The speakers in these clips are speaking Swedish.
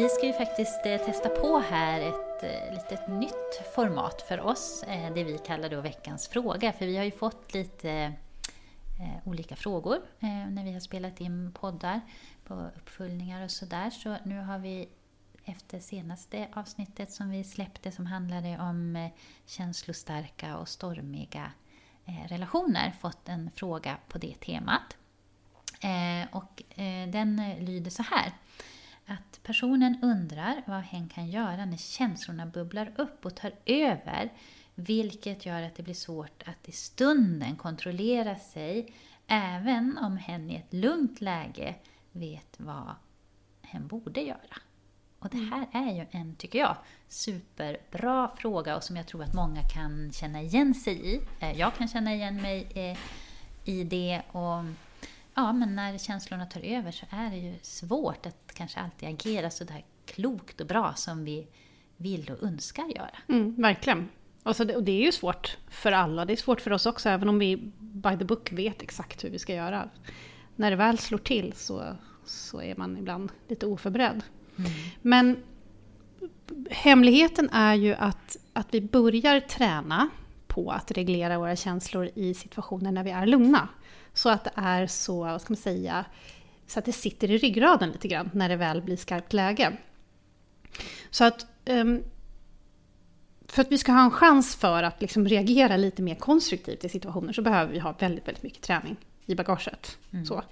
Vi ska ju faktiskt eh, testa på här ett eh, litet nytt format för oss, eh, det vi kallar då veckans fråga. För vi har ju fått lite olika frågor när vi har spelat in poddar på uppföljningar och sådär. Så nu har vi efter senaste avsnittet som vi släppte som handlade om känslostarka och stormiga relationer fått en fråga på det temat. Och den lyder så här. Att personen undrar vad hen kan göra när känslorna bubblar upp och tar över. Vilket gör att det blir svårt att i stunden kontrollera sig. Även om hen i ett lugnt läge vet vad hen borde göra. Och det här är ju en, tycker jag, superbra fråga och som jag tror att många kan känna igen sig i. Eh, Jag kan känna igen mig eh, i det och ja, men när känslorna tar över så är det ju svårt att kanske alltid agera så där klokt och bra som vi vill och önskar göra. Mm, verkligen. Alltså det, och det är ju svårt för alla. Det är svårt för oss också, även om vi by the book vet exakt hur vi ska göra. När det väl slår till så, så är man ibland lite oförberedd. Men hemligheten är ju att, att vi börjar träna på att reglera våra känslor i situationer när vi är lugna. Så att det är så, vad ska man säga, så att det sitter i ryggraden lite grann när det väl blir skarpt läge. Så att ehm, för att vi ska ha en chans för att liksom reagera lite mer konstruktivt i situationer så behöver vi ha väldigt, väldigt mycket träning i bagaget. Så.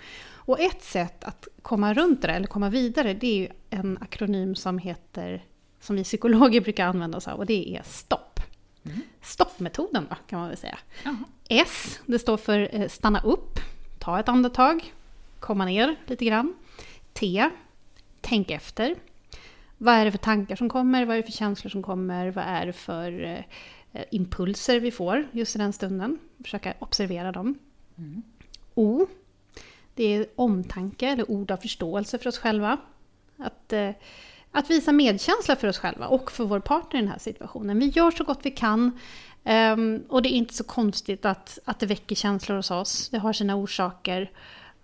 Och ett sätt att komma runt det där, eller komma vidare, det är en akronym som heter, som vi psykologer brukar använda oss av, och det är STOP. Stoppmetoden då, kan man väl säga. S, det står för eh, stanna upp, ta ett andetag, komma ner lite grann. T, tänk efter. Vad är det för tankar som kommer? Vad är det för känslor som kommer? Vad är det för eh, impulser vi får just i den stunden? Försöka observera dem. O, det är omtanke eller ord av förståelse för oss själva. Att, eh, att visa medkänsla för oss själva och för vår partner i den här situationen. Vi gör så gott vi kan. Um, och det är inte så konstigt att, att det väcker känslor hos oss. Det har sina orsaker.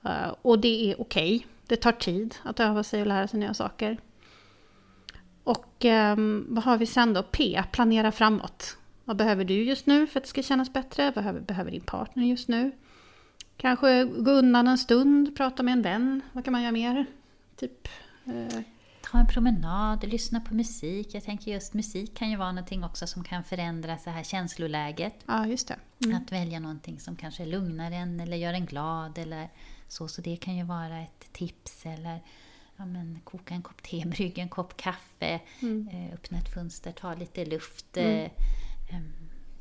Uh, och det är okej. Det tar tid att öva sig och lära sig nya saker. Och um, vad har vi sen då? P, planera framåt. Vad behöver du just nu för att det ska kännas bättre? Vad behöver, behöver din partner just nu? Kanske gå undan en stund, prata med en vän. Vad kan man göra mer? Typ... Eh, Ta en promenad, lyssna på musik. Jag tänker just musik kan ju vara någonting också som kan förändra så här känsloläget. ja, just det. Mm. Att välja någonting som kanske lugnar en eller gör en glad eller så. Så det kan ju vara ett tips eller ja, men, koka en kopp te, brygga en kopp kaffe, Mm. eh, öppna ett fönster, ta lite luft. Eh, em,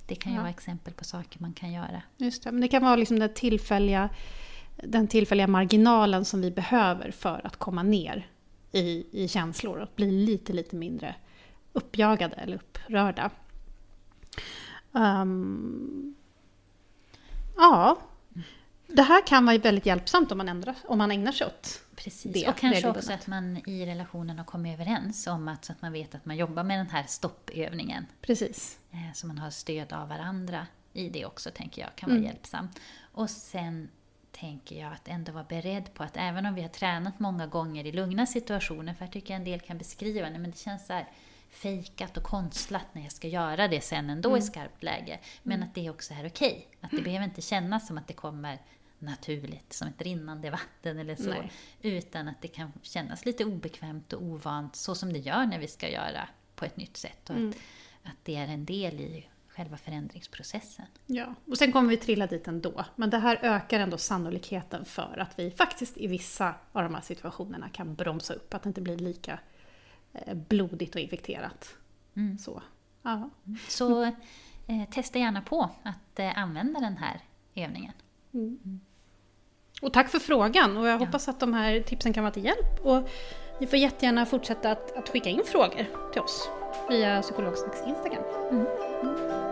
det kan ju Ja. vara exempel på saker man kan göra. Just det. Men det kan vara liksom den tillfälliga, den tillfälliga marginalen som vi behöver för att komma ner i, i känslor och bli lite, lite mindre uppjagade eller upprörda. Ehm, ja, det här kan vara väldigt hjälpsamt om man, ändrar, om man ägnar sig åt Precis. det och kanske också att man i relationen har kommit överens om att, så att man vet att man jobbar med den här stoppövningen. Precis. Eh, Så man har stöd av varandra i det också, tänker jag, kan vara Mm. hjälpsamt. Och sen tänker jag, att ändå vara beredd på att även om vi har tränat många gånger i lugna situationer, för jag tycker en del kan beskriva, nej men det känns så här fejkat och konstlat när jag ska göra det sen ändå mm. i skarpt läge. Men mm. att det också är okej. Okay. Att det mm. behöver inte kännas som att det kommer naturligt, som ett rinnande vatten eller så. Nej. Utan att det kan kännas lite obekvämt och ovant, så som det gör när vi ska göra på ett nytt sätt. Och mm. att, att det är en del i själva förändringsprocessen. Ja, och sen kommer vi trilla dit ändå. Men det här ökar ändå sannolikheten för att vi faktiskt i vissa av de här situationerna kan bromsa upp, att det inte blir lika eh, blodigt och infekterat. Mm. Så, ja. Så eh, testa gärna på att eh, använda den här övningen. Mm. mm. Och tack för frågan och jag ja. hoppas att de här tipsen kan vara till hjälp. Och ni får jättegärna fortsätta att, att skicka in frågor till oss via Psykologsnacks Instagram. Mm.